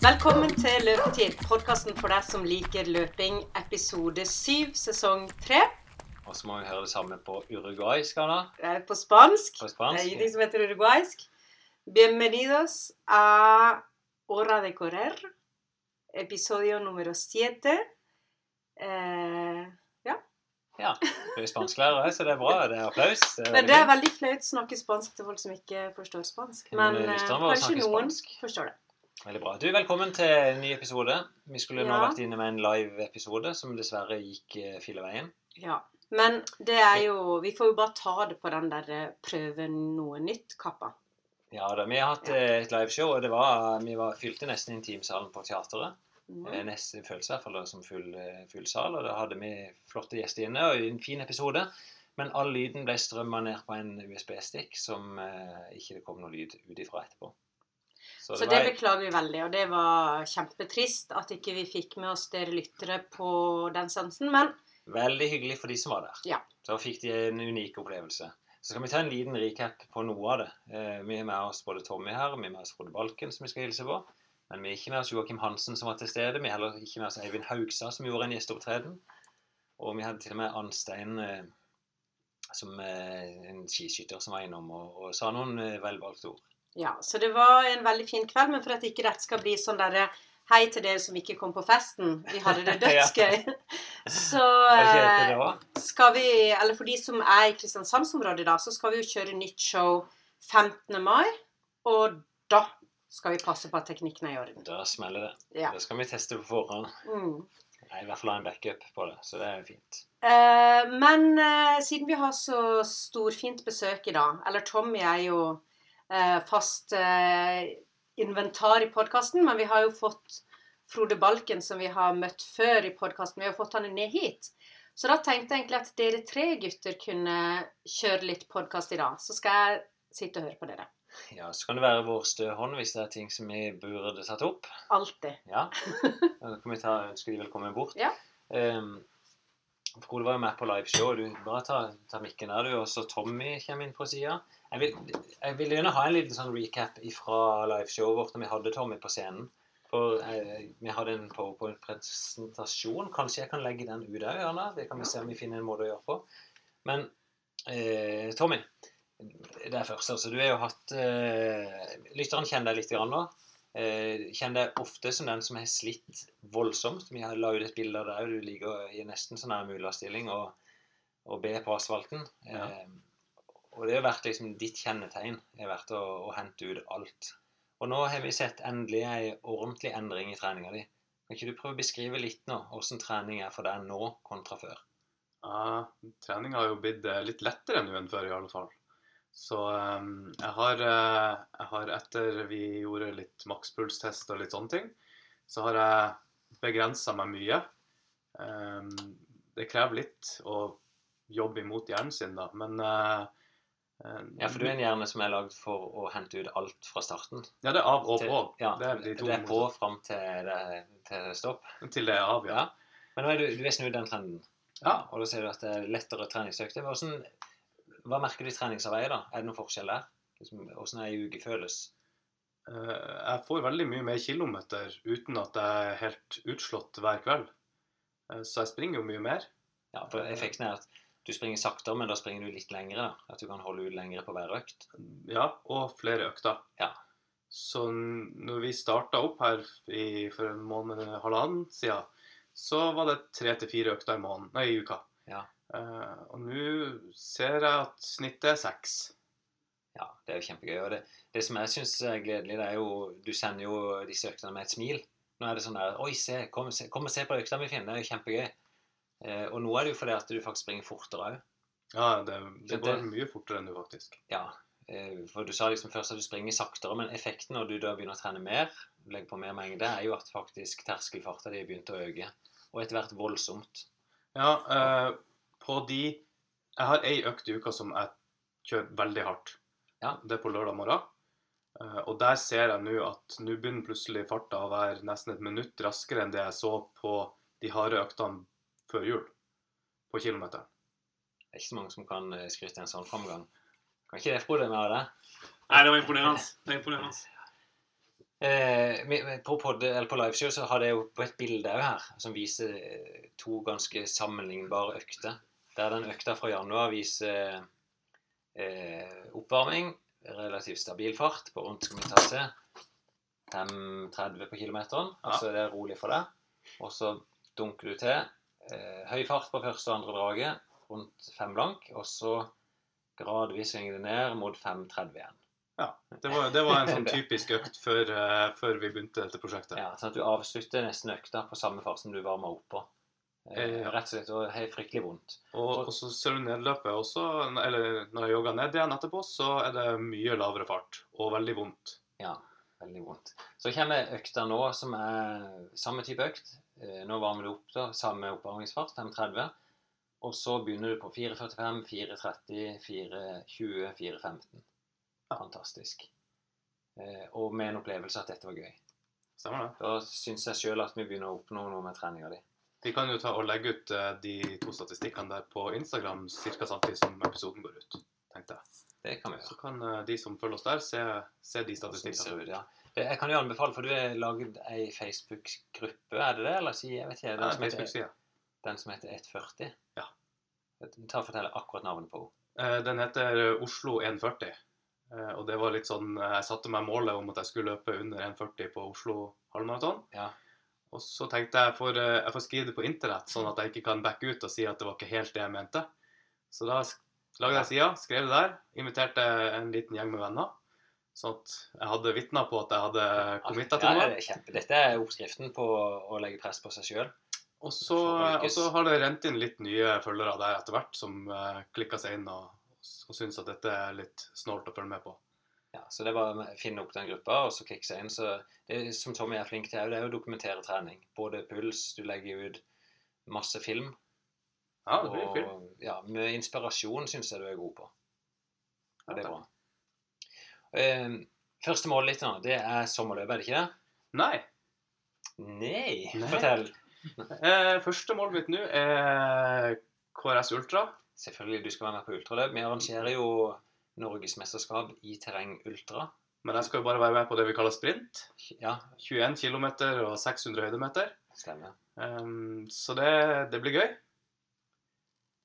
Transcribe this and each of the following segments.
Velkommen til Løpetid, podkasten for deg som liker løping, episode 7, sesong 3. Og så må vi høre det samme på uruguaysk, Anna. På spansk. på spansk. Det er ingenting som heter uruguaysk. Bienvenidos a Hora de Correr, episodio numero siete. Eh, Ja, du er spansklærer, så det er bra. Det er applaus. Det er men det er veldig flaut å snakke spansk til folk som ikke forstår spansk. Men, Men eh, kanskje noen spansk. forstår det. Veldig bra. Du, Velkommen til en ny episode. Vi skulle nå Ja. vært inne med en live-episode som dessverre gikk eh, filleveien. Ja. Men det er jo Vi får jo bare ta det på den der eh, prøve noe nytt-kappa. Ja da, Vi har hatt eh, et liveshow, og det var, vi var, fylte nesten Intimsalen på teateret. Mm. Eh, Nesten føles i hvert fall som full, eh, full sal, og da hadde vi flotte gjester inne. og En fin episode. Men all lyden ble strømma ned på en USB-stikk som eh, ikke det kom noe lyd ut ifra etterpå. Så det det var- beklager vi veldig, og det var kjempetrist at ikke vi fikk med oss dere lyttere på den sansen. Men Veldig hyggelig for de som var der. Ja. Så fikk de en unik opplevelse. Så skal vi ta en liten recap på noe av det. Eh, vi er med oss både Tommy her, vi er med oss Frode Balken, som vi skal hilse på. Men vi er ikke med oss Joakim Hansen, som var til stede. Vi er heller ikke med oss Eivind Haugstad, som gjorde en gjesteopptreden. Og vi hadde til og med Anstein, eh, som eh, en skiskytter, som var innom og, og sa noen velvalgte ord. Ja, Så det var en veldig fin kveld. Men for at ikke dette skal bli sånn derre Hei til dere som ikke kom på festen. Vi hadde det dødsgøy. Så eh, skal vi Eller for de som er i Kristiansandsområdet, da, så skal vi jo kjøre nytt show 15. mai. Og da skal vi passe på at teknikken er i orden. Da smeller det. Ja. Da skal vi teste på forhånd. Mm. I hvert fall ha en backup på det, så det er fint. Eh, men eh, siden vi har så storfint besøk i dag, eller Tommy er jo fast eh, inventar i podkasten, men vi har jo fått Frode Balken, som vi har møtt før i podkasten, vi har fått han ned hit. Så da tenkte jeg egentlig at dere tre gutter kunne kjøre litt podkast i dag. Så skal jeg sitte og høre på dere. Ja, Så kan det være vår støhånd hvis det er ting som vi burde tatt opp. Alltid. Ja. Da kan vi ta, ønsker de velkommen bort. Ja. Um, Frode var jo med på liveshow. Du bare ta, ta mikken der, du. Og så Tommy kommer inn på sida. Jeg vil, jeg vil gjerne ha en liten sånn recap fra liveshowet vårt når vi hadde Tommy på scenen. For eh, vi hadde en PowerPoint-presentasjon. Kanskje jeg kan legge den ut òg, Anna. Det kan vi se om vi finner en måte å gjøre på. Men eh, Tommy, det er først. altså. Du har jo hatt eh, Lytteren kjenner deg litt grann nå. Eh, kjenner deg ofte som den som har slitt voldsomt. Vi la ut et bilde av deg. Du ligger i nesten sånn her mulastilling og, og ber på asfalten. Ja. Eh, og det har vært liksom ditt kjennetegn. Det har vært å, å hente ut alt. Og nå har vi sett endelig ei ordentlig endring i treninga di. Kan ikke du prøve å beskrive litt nå hvordan trening er for deg nå kontra før? Ja, treninga har jo blitt eh, litt lettere nå enn før, i alle fall. Så um, jeg, har, uh, jeg har etter vi gjorde litt makspulstest og litt sånne ting, så har jeg begrensa meg mye. Um, det krever litt å jobbe imot hjernen sin, da, men uh, Ja, for du er en hjerne som er lagd for å hente ut alt fra starten. Ja, det er av og på. Ja, det er de det er på fram til, det, til stopp. Til det er av, ja. Ja. Men nå er du, du er snudd den trenden. Ja. Og da ser du at det er lettere treningsøkter. Hvordan, hva merker du i treningsarbeidet? da? Er det noen forskjell der? Liksom, hvordan er ei uke føles? Eh, Jeg får veldig mye mer kilometer uten at jeg er helt utslått hver kveld. Eh, Så jeg springer jo mye mer. Ja, for Effekten er at du springer saktere, men da springer du litt lengre. da. At du kan holde ut lengre på hver økt. Ja, og flere økter. Ja. Så når vi starta opp her i, for en måned og halvannen siden, så var det tre til fire økter i, måneden, nei, i uka. Ja. Eh, og nå ser jeg at snittet er seks. Ja, Det er jo kjempegøy. og Det, det som jeg syns er gledelig, det er jo Du sender jo disse øktene med et smil. Nå er det sånn der Oi, se, kom, se, kom og se på økta mi, Finn. Det er jo kjempegøy. Eh, og nå er det jo fordi at du faktisk springer fortere òg. Ja, det, det går mye fortere enn du faktisk. Ja. eh, For du sa liksom først at du springer saktere, men effekten når du da begynner å trene mer, legger på mer mengde, er jo at faktisk terskelfarta di begynte å øke. Og etter hvert voldsomt. Ja, eh, de Jeg har ei økt i uka som jeg kjører veldig hardt. Ja. Det er på lørdag morgen. Eh, og der ser jeg nå at nå begynner plutselig farta å være nesten et minutt raskere enn det jeg så på de harde øktene før jul. På kilometeren. Det er ikke så mange som kan eh, skryte av en sånn framgang. Kan ikke det, Frode, med av det? Nei, det var imponerende. Det var imponerende. Eh, på, pod, eller på liveshow så har jeg jo på et bilde òg her som viser eh, to ganske sammenlignbare økter. Der den økta fra januar viser eh, oppvarming, relativt stabil fart på rundt skal vi ta se, 5,30 på kilometeren. Altså det er rolig for deg. Og så dunker du til. Eh, høy fart på første og andre draget, rundt 5 blank. Og så gradvis svinger det ned mot 5,30 igjen. Det var, det var en sånn typisk økt før, uh, før vi begynte dette prosjektet. Ja, sånn at du avslutter nesten økta på samme fart som du varma opp på. Eh, Eh, rett og slett og helt fryktelig vondt. Og, og så ser du nedløpet også, eller når jeg jogger ned igjen etterpå, så er det mye lavere fart og veldig vondt. Ja, veldig vondt. Så kommer økta nå, som er samme type økt. Eh, Nå varmer du opp da, samme oppvarmingsfart, 5.30. Og så begynner du på 4.45, 4.30, 4.20, 4.15. Fantastisk. Eh, Og med en opplevelse at dette var gøy. Stemmer det? Da syns jeg sjøl at vi begynner å oppnå noe med treninga di. Vi kan jo ta og legge ut eh, de to statistikkene der på Instagram ca. samtidig som episoden går ut. tenkte jeg. Det kan vi gjøre. Så kan eh, de som følger oss der, se, se de statistikkene. ja. Jeg kan jo anbefale, for du har laget ei Facebook-gruppe, er det det? Eller si, jeg vet ikke. Ja, Den som heter, den som heter 140? Ja. Ta og Fortell akkurat navnet på henne. Eh, Den heter Oslo 140. Eh, Og det var litt sånn eh, Jeg satte meg målet om at jeg skulle løpe under 1,40 på Oslo halvmaraton. Ja. Og så tenkte jeg at eh, jeg får skrive det på internett, sånn at jeg ikke kan backe ut og si at det var ikke helt det jeg mente. Så da lagde jeg sida, skrev det der, inviterte en liten gjeng med venner. Sånn at jeg hadde vitner på at jeg hadde committa til Ja, det er kjempe. Dette er oppskriften på å legge press på seg sjøl. Og så, og har det rent inn litt nye følgere der etter hvert, som uh, klikka seg inn og, og syns at dette er litt snålt å følge med på. Ja, så det er bare å finne opp den gruppa og så klikke seg inn. Så det som Tommy er flink til, det er å dokumentere trening. Både puls, du legger ut masse film. Ja, det blir og film. ja, med inspirasjon syns jeg du er god på. Ja, det er bra. Eh, første målet ditt nå, det er sommerløpet, er det ikke det? Nei. Nei, Nei. fortell. uh, første målet mitt nå er KRS Ultra. Selvfølgelig, du skal være med på ultraløp. Vi arrangerer jo norgesmesterskap i terreng ultra. Men jeg skal jo bare være med på det vi kaller sprint. Ja, 21 km og 600 høydemeter. stemmer. Um, så det, det blir gøy.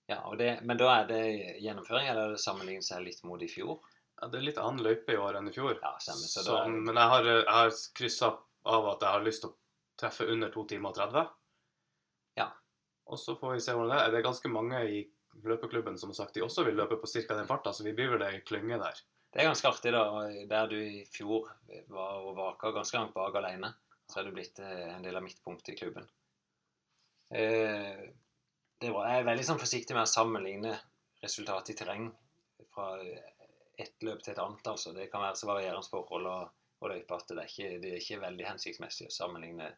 Ja, og det, Men da er det gjennomføring, eller er det sammenlignet seg litt mot i fjor? Ja, det er litt annen løype i år enn i fjor. Ja, stemmer. Så Så, det, men jeg har, jeg har kryssa av at jeg har lyst til å treffe under 2 timer og 30. Ja. Og så får vi se hvordan det er. Det er ganske mange i løpeklubben som har sagt de også vil løpe på ca. den farta, så vi blir vel ei klynge der. det er ganske artig, da. Der du i fjor var og vaka ganske langt bak alene, så er du blitt eh, en del av midtpunktet i klubben. Det det var, jeg er veldig sånn forsiktig med å sammenligne resultatet i terreng fra ett løp til et annet. altså. Det kan være så varierende forhold og, og løype at det er, ikke, det er ikke veldig hensiktsmessig å sammenligne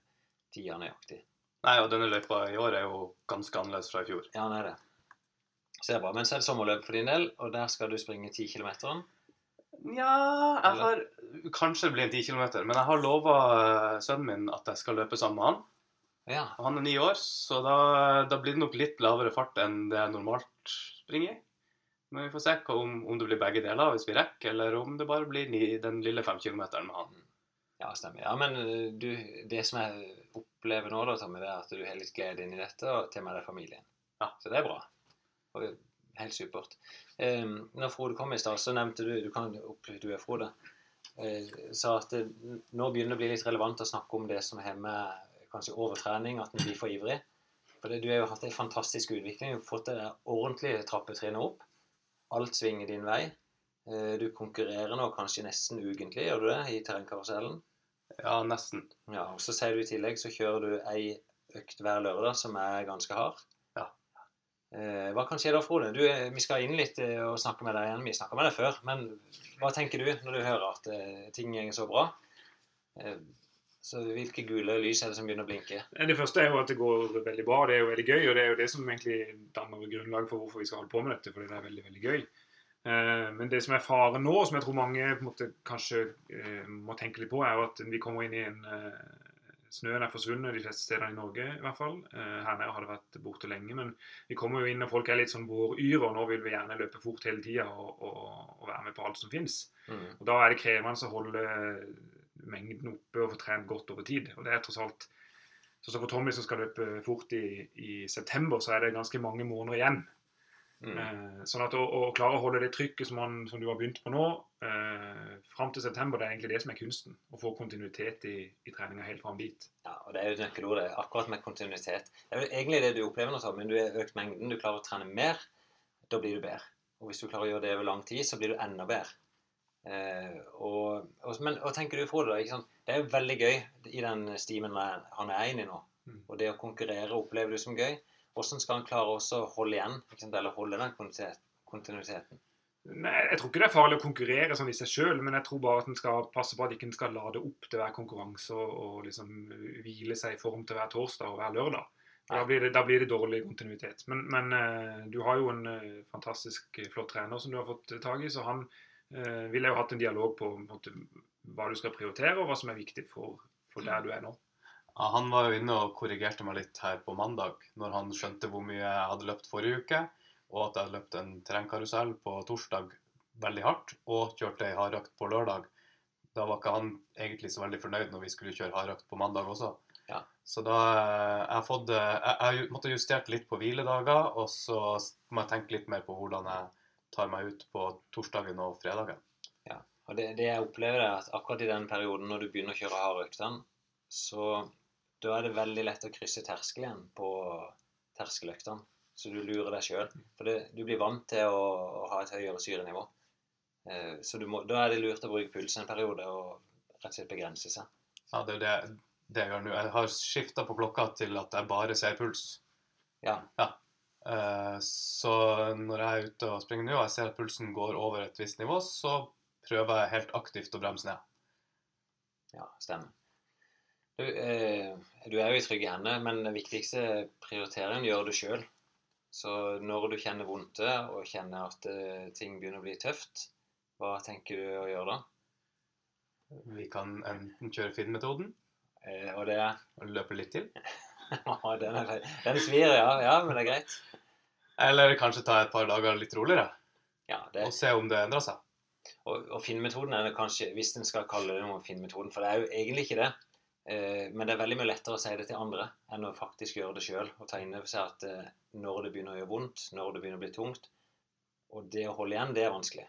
tida nøyaktig. Nei, og denne løypa i år er jo ganske annerledes fra i fjor. Ja, den er det. Så det er bra. Men så er det sommerløp for din del, og der skal du springe 10 km. Nja, jeg har Kanskje det blir en 10 km, men jeg har lova sønnen min at jeg skal løpe sammen med han. Ja. Han er ni år, så da, da blir det nok litt lavere fart enn det jeg normalt springer. Men vi får se om, om det blir begge deler hvis vi rekker, eller om det bare blir ni, den lille fem kilometeren med han. Ja, stemmer. Ja, men eh, du, det som jeg opplever nå, da, Tommy, det er at du har litt glede inn i dette, og til og med deg familien. Ja. Så det er bra. Helt supert. Eh, når Frode kom i stad, så nevnte du Du kan du er Frode. eh, sa at det, nå begynner det å bli litt relevant å snakke om det som har med kanskje overtrening, at en blir for ivrig. For det, du har jo hatt en fantastisk utvikling. Du har fått det ordentlige trappetrinnet opp. Alt svinger din vei. Eh, Du konkurrerer nå kanskje nesten ukentlig, gjør du det, i terrengkarusellen? Ja, nesten. Ja, og så sier du i tillegg så kjører du ei økt hver lørdag som er ganske hard. Eh, hva kan skje da, Frode? Du, eh, vi skal inn litt eh, og snakke med deg igjen. Vi snakka med deg før. Men hva tenker du når du hører at ting går så bra? Så hvilke gule lys er det som begynner å blinke? Det første er jo at det går veldig bra. Det er jo veldig gøy, og det er jo det som egentlig danner grunnlag for hvorfor vi skal holde på med dette. fordi det er veldig, veldig gøy. Men det som er faren nå, som jeg tror mange måte kanskje må tenke litt på, er jo at vi kommer inn i en Snøen er forsvunnet de fleste stedene i Norge, i hvert fall. Eh, Her nede har det vært borte lenge. Men vi kommer jo inn, og folk er litt sånn våryre, og nå vil vi gjerne løpe fort hele tida og, og, og være med på alt som fins. Mm. Og Da er det krevende å holde mengden oppe og få trent godt over tid. Og det er tross alt så For Tommy som skal løpe fort i, i september, så er det ganske mange måneder igjen. Mm. Eh, sånn at å, å, klare å holde det trykket som, han, som du har begynt på nå, eh, fram til september, det er egentlig det som er kunsten. Å få kontinuitet i, i treninga helt fram dit. Ja, og Det er jo nøkkelordet. nøkkelord, det. akkurat med kontinuitet. Det er jo egentlig det du opplever nå, men du har økt mengden, du klarer å trene mer, da blir du bedre. Og hvis du klarer å gjøre det over lang tid, så blir du enda bedre. Uh, og, og, men hva tenker du Frode? da? Det er jo veldig gøy i den stimen han er inne i nå. Mm. Og det å konkurrere opplever du som gøy. Hvordan skal han klare å holde igjen, eller holde den kontinuiteten? Jeg tror ikke det er farlig å konkurrere sånn i seg sjøl, men jeg tror bare at en skal passe på at ikke en skal lade opp til hver konkurranse og, og liksom hvile seg i form til hver torsdag og hver lørdag. Da blir, det, da blir det dårlig kontinuitet. Men, men eh, du har jo en eh, fantastisk eh, flott trener som du har fått tak i, så han eh, ville jo hatt en dialog på, måte, hva du skal prioritere, og hva som er viktig for, for der du er nå. Ja, han var jo inne og korrigerte meg litt her på mandag, når han skjønte hvor mye jeg hadde løpt forrige uke, og at jeg hadde løpt en terrengkarusell på torsdag veldig hardt, og kjørte ei hardøkt på lørdag. Da var ikke han egentlig så veldig fornøyd når vi skulle kjøre hardøkt på mandag også. Ja. Så da eh, jeg fått eh, Jeg, jeg måtte justert litt på hviledager, og så må jeg tenke litt mer på hvordan jeg tar meg ut på torsdagen og fredagen. Ja. Og det, det jeg opplever er at akkurat i den perioden når du begynner å kjøre hardøktene, så da er det veldig lett å krysse terskel igjen på terskeløktene. Så du lurer deg sjøl. For det, du blir vant til å, å ha et høyere syrenivå. Eh, så du må, da er det lurt å bruke puls en periode og rett og slett begrense seg. Ja, det er det, det jeg gjør nå. Jeg har skifta på klokka til at jeg bare ser puls. Ja, Eh, Så når jeg er ute og springer nå og jeg ser at pulsen går over et visst nivå, så prøver jeg helt aktivt å bremse ned. ja stemmer. Du, eh, du er jo i trygge hender, men den viktigste prioriteringen gjør du sjøl. Så når du kjenner vondte og kjenner at eh, ting begynner å bli tøft, hva tenker du å gjøre da? Vi kan enten kjøre Finn-metoden Eh, og det er og løpe litt til, den, er, den svir, ja. Ja, men det er greit. eller kanskje ta et par dager litt roligere Ja, det, og se om det endrer seg. og, og Finn-metoden er det kanskje, hvis en skal kalle det noe Finn-metoden, for det er jo egentlig ikke det. Eh, men det er veldig mye lettere å si det til andre enn å faktisk gjøre det sjøl. Og ta inn over seg at eh, når det begynner å gjøre vondt, når det begynner å bli tungt Og det å holde igjen, det er vanskelig.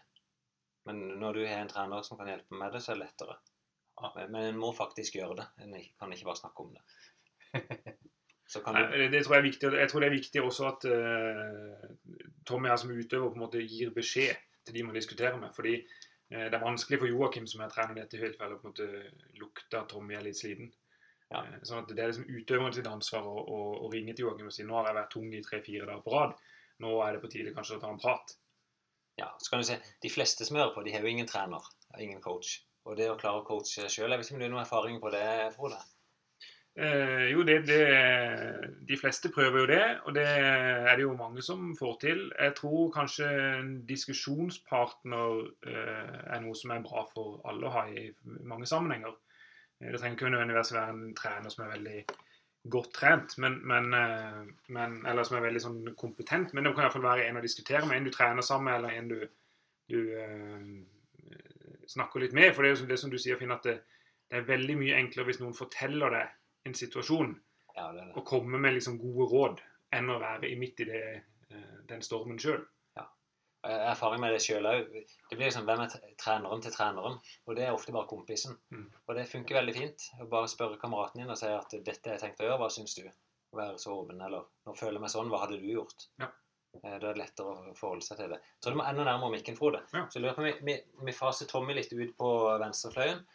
Men når du har en trener som kan hjelpe med det, så er det lettere. Men, men en må faktisk gjøre det. En kan ikke bare snakke om det. Så kan du Nei, Det, tror jeg er viktig. Jeg tror det er viktig også at uh, Tommy her som utøver på en måte gir beskjed til de man diskuterer med. fordi det er vanskelig for Joakim som er trener i dette tilfellet, å på en måte lukte at Tommy er litt sliten. Ja. Eh, sånn at Det er liksom utøveren sitt ansvar å, å, å ringe til Joakim og si nå har jeg vært tung i tre-fire dager på rad. Nå er det på tide kanskje å ta en prat. Ja, så kan du se, De fleste som hører på, de har jo ingen trener, ingen coach. Og det å klare å coache sjøl Jeg vet ikke om du har noen erfaring på det, Frode? Eh, jo, det, det, de fleste prøver jo det, og det er det jo mange som får til. Jeg tror kanskje en diskusjonspartner eh, er noe som er bra for alle å ha i mange sammenhenger. Eh, Det trenger ikke nødvendigvis være en trener som er veldig godt trent, men, men, eh, men, eller som er veldig sånn kompetent, men det kan i hvert fall være en å diskutere med, en du trener sammen med, eller en du, du eh, snakker litt med. For det er jo det som du sier, Finn, at det, det er veldig mye enklere hvis noen forteller deg en situasjon, Ja, det det. og komme med liksom gode råd, enn å være i midt i det, eh, den stormen sjøl. Har erfaring med det sjøl òg. Det blir liksom hvem er treneren til treneren? Og det er ofte bare kompisen. Mm. Og det funker veldig fint. Å bare spørre kameraten din og si at 'dette har jeg tenkt å gjøre, hva syns du?' Å være så åpen. Eller 'nå føler jeg meg sånn, hva hadde du gjort?' Ja. Eh, Da er det lettere å forholde seg til det. Jeg tror du må enda nærmere mikken, Frode. Ja. Så jeg lurer på vi, vi, vi faser Tommy litt ut på venstrefløyen.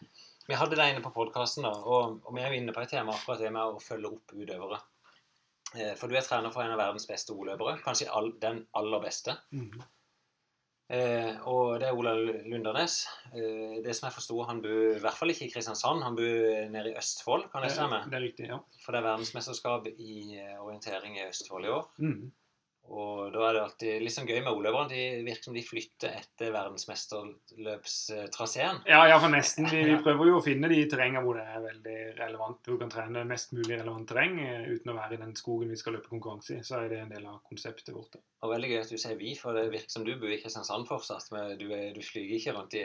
Vi hadde det inne på podkasten, og, og vi er jo inne på et tema akkurat det med å følge opp utøvere. Eh, For du er trener for en av verdens beste oløpere. Kanskje all, den aller beste. Eh, og det er Ola Lundernes. Eh, det som jeg forsto, han bor i hvert fall ikke i Kristiansand, han bor nede i Østfold, kan det stemme? Det er riktig, ja. For det er verdensmesterskap i eh, orientering i Østfold i år. Mhm. Og da er det alltid litt sånn gøy med oløperne. De virker som de flytter etter verdensmesterløpstraseen. Ja, ja, for nesten. Vi, vi prøver jo å finne de terrengene hvor det er veldig relevant. Du kan trene mest mulig relevant terreng eh, uten å være i den skogen vi skal løpe konkurranse i. Så er det en del av konseptet vårt. Og veldig gøy at du sier vi, for det virker som du bor i Kristiansand fortsatt. Men du, du flyger ikke rundt i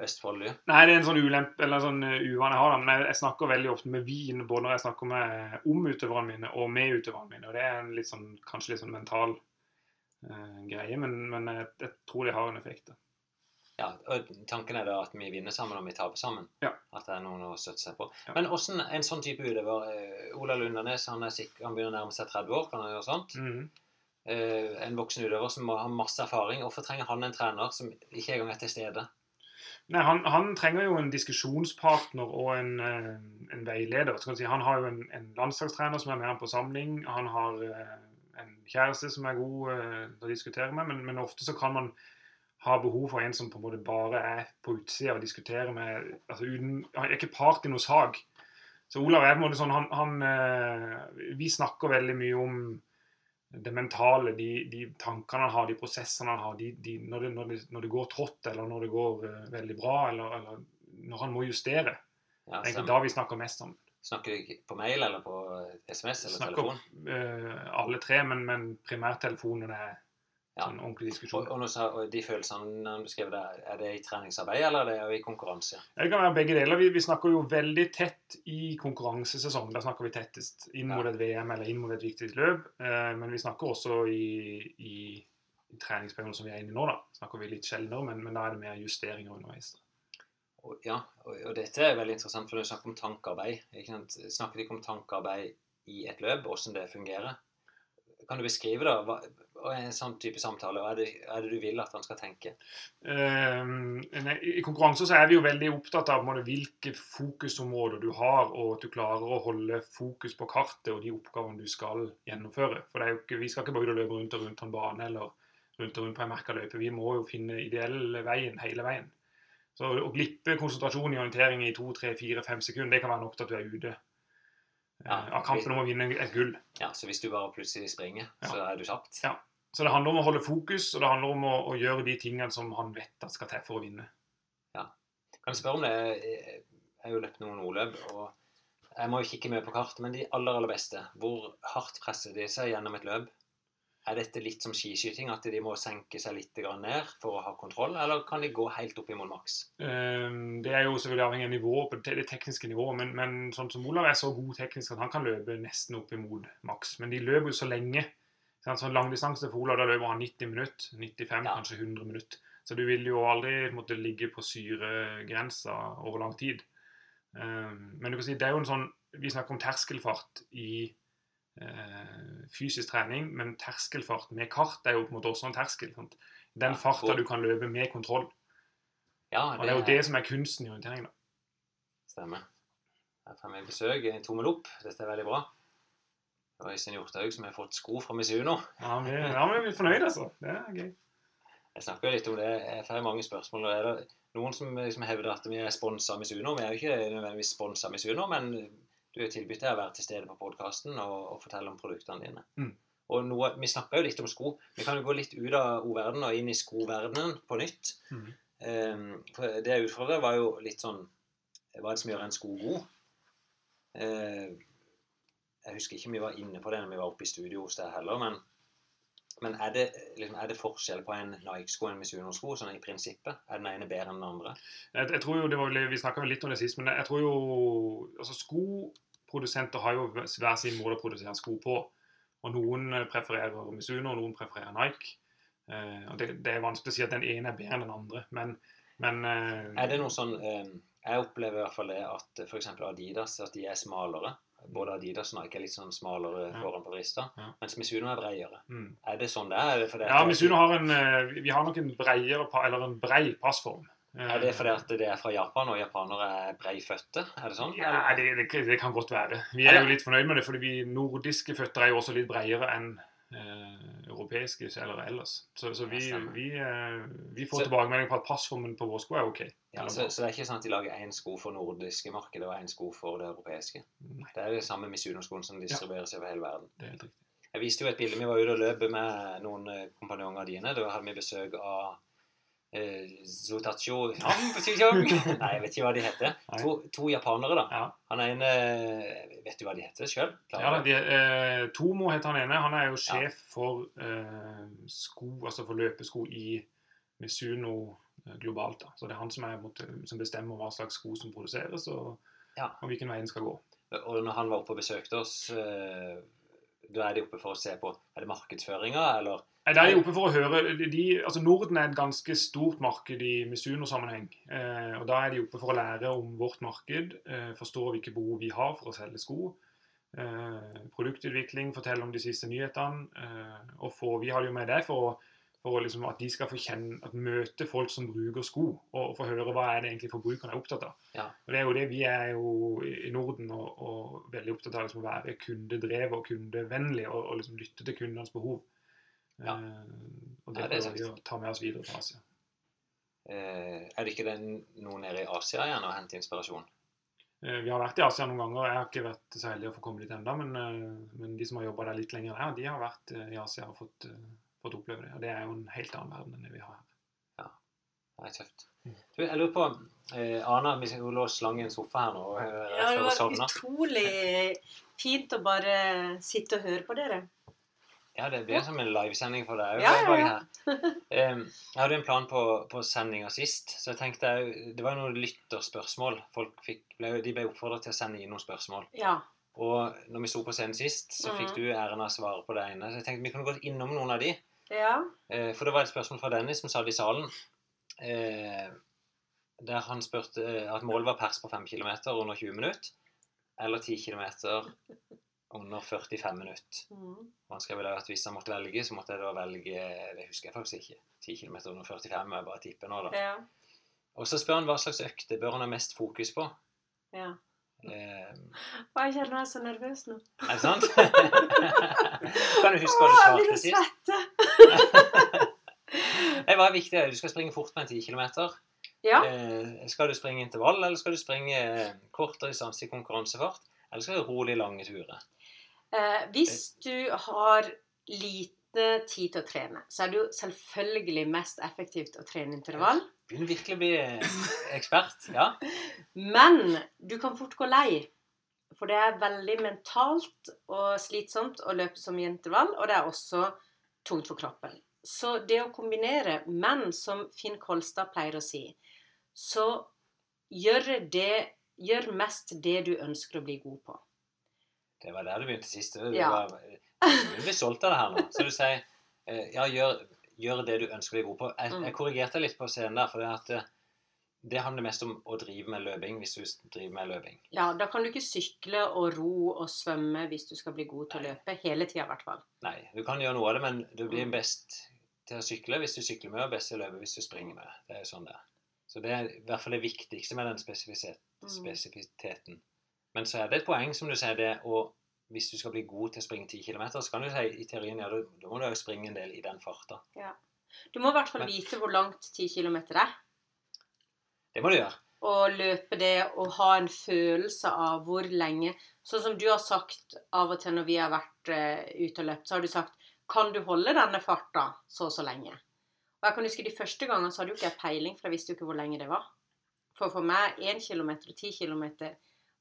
eh, Østfold-lyd? Nei, det er en sånn ulempe, eller en sånn eh, uvane jeg har. da, Men jeg, jeg snakker veldig ofte med vin, både når jeg snakker med, om utøverne mine og med utøverne mine. Og det er en litt sånn, kanskje litt sånn mental uh, greie, men, men jeg, jeg tror det har en effekt. da. Ja, og Tanken er da at vi vinner sammen og vi taper sammen. Ja. At det er noen å støtte seg på. Ja. Men hvordan en sånn type utøver eh, Ola Lundanes han, er sikker, han begynner å nærme seg 30 år, kan han gjøre sånt? Mm -hmm. uh, en voksen utøver som har masse erfaring. Hvorfor trenger han en trener som ikke engang er til stede? Nei, han, han trenger jo en diskusjonspartner og en, eh, en veileder. Si. Han har jo en, en landslagstrener som er med ham på samling. Han har eh, en kjæreste som er god eh, til å diskutere med, men, men ofte så kan man ha behov for en som på en måte bare er på utsida og diskuterer med altså uten, Han er ikke part i noe sak. Så Olav er på en måte sånn han, han eh, Vi snakker veldig mye om det mentale, de, de tankene han har, de prosessene han har, de, de, når, det, når, det, når det går trått, eller når det går uh, veldig bra, eller, eller når han må justere. Ja, Det er da vi snakker mest sammen. Snakker du på mail eller på SMS eller Snakker telefon? Snakker uh, alle tre, men, men primærtelefonen er Ja. sånn ordentlig diskusjon. og, og, sa, og de følelsene han beskrev der, er det i treningsarbeid eller er det i konkurranse? Ja, Det kan være begge deler. Vi, vi snakker jo veldig tett i konkurransesesongen. Da snakker vi tettest inn mot et VM eller inn mot et viktig løp. Eh, men vi snakker også i, i, i treningsperioden som vi er inne i nå. da. Snakker vi litt sjeldnere, men, men da er det mer justeringer underveis. da. Og, ja, og, og dette er veldig interessant, for du snakker om tankearbeid. Snakker ikke om tankearbeid i et løp, hvordan det fungerer. Kan du beskrive da, hva, en sånn type samtale? Hva er det, er det du vil at han skal tenke? Ehm, I konkurranser så er vi jo veldig opptatt av måte, hvilke fokusområder du har, og at du klarer å holde fokus på kartet og de oppgavene du skal gjennomføre. For ikke, Vi skal ikke bare løpe rundt og rundt på en bane eller rundt og rundt på en merka løype. Vi må jo finne ideell veien hele veien. Så Å glippe konsentrasjon i orientering i to, tre, fire, fem sekunder, det kan være nok til at du er ute eh, Ja, av kampen om å vinne et gull. Ja, Så hvis du bare plutselig springer, Ja. så er du kjapt? Ja. Så det handler om å holde fokus, og det handler om å, å gjøre de tingene som han vet at skal til for å vinne. Ja. Kan jeg spørre om det? Jeg har jo løpt noen ordløp, og jeg må jo kikke mye på kart, men de aller, aller beste, hvor hardt presser de seg gjennom et løp? Er dette litt som skiskyting, at de må senke seg litt ned for å ha kontroll, eller kan de gå helt opp imot maks? Ehm, Det er jo selvfølgelig avhengig av nivået på det tekniske nivået, men, men sånn som Olav er så god teknisk at han kan løpe nesten opp imot maks. Men de løper jo så lenge. Sånn, Sånn langdistanse for Olav, da løper han 90 minutter, 95, Ja. kanskje 100 minutter. Så du vil jo aldri måtte ligge på syregrensa over lang tid. Ehm, Men du kan si, det er jo en sånn, vi snakker om terskelfart i fysisk trening, men terskelfart med kart er jo på en måte også en terskel. Sant? Den Ja, farta du kan løpe med kontroll. Ja, Og det er jo det som er kunsten i orientering. da. Stemmer. Her får vi besøk. En tommel opp. Dette er veldig bra. Det var Øystein Hjorthaug som har fått sko fra Misuno. Ja, vi, ja, vi er litt fornøyd, altså. Det er gøy. Jeg snakker jo litt om det. Jeg får mange spørsmål. Er det noen som liksom hevder at vi er sponsa av Misuno? Vi er jo ikke nødvendigvis sponsa av Misuno, men du er tilbudt deg å være til stede på podkasten og, og fortelle om produktene dine. Mm. Og noe, Vi snakka jo litt om sko. Vi kan jo gå litt ut av ordverdenen og inn i skoverdenen på nytt. Mm. Um, for det jeg utfordret, var jo litt sånn Hva er det som gjør en sko god? Uh, jeg husker ikke om vi var inne på det når vi var oppe i studio hos deg heller, men, men er, det, liksom, er det forskjell på en Nike-sko og en Misuno-sko sånn i prinsippet? Er den ene bedre enn den andre? Jeg, jeg tror jo, det var, Vi snakka litt om det sist, men jeg tror jo altså Skoprodusenter har jo hver sin måte å produsere sko på. Og Noen prefererer Misuno, og noen prefererer Nike. Eh, og det, det er vanskelig å si at den ene er bedre enn den andre, men, men eh, Er det noe sånn eh, Jeg opplever i hvert fall det at f.eks. Adidas at de er smalere. Både Adidas og Nike er litt sånn smalere Ja. foran på vrista, Ja. mens Misuno er bredere. mm. Er det sånn det er? Er det fordi Ja, Misuno har en eh, Vi har nok en bredere, eller en brei passform. Er det fordi at det er fra Japan, og japanere er breifødte? Er det sånn? Ja, det, det, det kan godt være. Vi er jo litt fornøyd med det, fordi vi nordiske føtter er jo også litt bredere enn eh, europeiske eller ellers. Så, så vi, vi, eh, vi får Så- tilbakemelding på at passformen på vår sko er ok. Ja, så, så det er ikke sånn at de lager én sko for nordiske markedet og én sko for det europeiske? Nei, Det er det samme Misuno-skoen som distribueres over hele verden. det er helt riktig. Jeg viste jo et bilde. Vi var ute og løp med noen eh, kompanjonger dine. Da hadde vi besøk av Zotacho Nei, jeg vet ikke hva de heter. To, to japanere, da. Ja. Han ene Vet du hva de heter sjøl? Ja, de, eh, Tomo heter han ene. Han er jo sjef for eh, sko, altså for løpesko i Misuno eh, globalt. da. Så det er han som, er, som bestemmer hva slags sko som produseres, og, Ja. og hvilken vei den skal gå. Og når han var oppe og besøkte oss, eh, da er de oppe for å se på Er det markedsføringa, eller Nei, Der er de oppe for å høre de- altså Norden er et ganske stort marked i Misuno-sammenheng. Eh, og Da er de oppe for å lære om vårt marked, eh, forstå hvilke behov vi har for å selge sko. Eh, produktutvikling, fortelle om de siste nyhetene. Eh, og for, Vi har det jo med det for, å- for å liksom at de skal få kjenne, at møte folk som bruker sko, og få høre hva er det egentlig forbrukerne er opptatt av. Ja. Og det er jo det Vi er jo i i Norden og, og veldig opptatt av liksom å være kundedrevet og kundevennlig og, og liksom lytte til kundenes behov. Ja. Eh, og det, Ja, det er prøver vi å ta med oss videre fra Asia. eh, Er det ikke det noen nede i Asia igjen å hente inspirasjon? Eh, Vi har vært i Asia noen ganger. Jeg har ikke vært så heldig å få komme dit ennå, men, eh, men de som har jobba der litt lenger der, de har vært eh, i Asia og fått, eh, fått oppleve det. Og det er jo en helt annen verden enn det vi har her. Det er tøft. Mm. Du, jeg lurer på eh, Ana, vi lå slange i en sofa her nå Ja, det var utrolig fint å bare sitte og høre på dere. Ja, det blir som en livesending for deg. Ja, ja, ja. jeg hadde en plan på, på sendinga sist, så jeg tenkte Det var noen lytterspørsmål. Folk fikk, ble, de ble oppfordret til å sende inn noen spørsmål. Ja. Og når vi sto på scenen sist, så fikk Mhm. du æren av å svare på det ene. Så jeg tenkte vi kunne gått innom noen av de. ja. Eh, For det var et spørsmål fra Dennis som satt i salen. eh, Der han spurte eh, at målet var pers på 5 km under 20 minutter. Eller 10 km under 45 minutter. Mm. Han skrev vel at hvis han måtte velge, så måtte jeg da velge Det husker jeg faktisk ikke. 10 km under 45, må jeg bare tipper nå, da. Ja. Og så spør han hva slags økte bør han ha mest fokus på. ja. Eh, jeg kjenner meg så nervøs nå. er det sant? kan du huske hva du svarte sist? å blir svette. Det var viktig. Du skal springe fort med en 10 km. Ja. Eh, skal du springe intervall, eller skal du springe eh, kortere i konkurransefart? Eller skal du rolig lange turer? Eh, hvis du har lite tid til å trene, så er det jo selvfølgelig mest effektivt å trene intervall. Begynner virkelig å bli eh, ekspert. Ja. Men du kan fort gå lei. For det er veldig mentalt og slitsomt å løpe som i intervall, og det er også tungt for kroppen. Så det å kombinere, men som Finn Kolstad pleier å si, så gjør det Gjør mest det du ønsker å bli god på. Det var der du begynte sist. Du, Ja. var, du blir solgt av det her nå. Så du sier eh, ja, gjør, gjør det du ønsker bli god på. Jeg, Mm. jeg korrigerte litt på scenen der, for det, at, eh, det handler mest om å drive med løping hvis du driver med løping. Ja, da kan du ikke sykle og ro og svømme hvis du skal bli god til å løpe. Hele tida, i hvert fall. Nei, du kan gjøre noe av det, men du blir Mm. best til å sykle hvis du sykler med, og best til å løpe hvis du springer med. Det er jo sånn det er. Så det er i hvert fall det viktigste med den spesifiteten. Mm. Men så er det et poeng, som du sier, det å hvis du skal bli god til å springe 10 km, så kan du si i teorien ja, da, da må du jo springe en del i den farta. Du må i hvert fall Men- vite hvor langt 10 km er. Det må du gjøre. Og løpe det og ha en følelse av hvor lenge Sånn som du har sagt av og til når vi har vært uh, ute og løpt, så har du sagt Kan du holde denne farta så og så lenge? Og jeg kan huske De første gangene så hadde jo ikke jeg peiling, for jeg visste jo ikke hvor lenge det var. For for meg 1 km og 10 km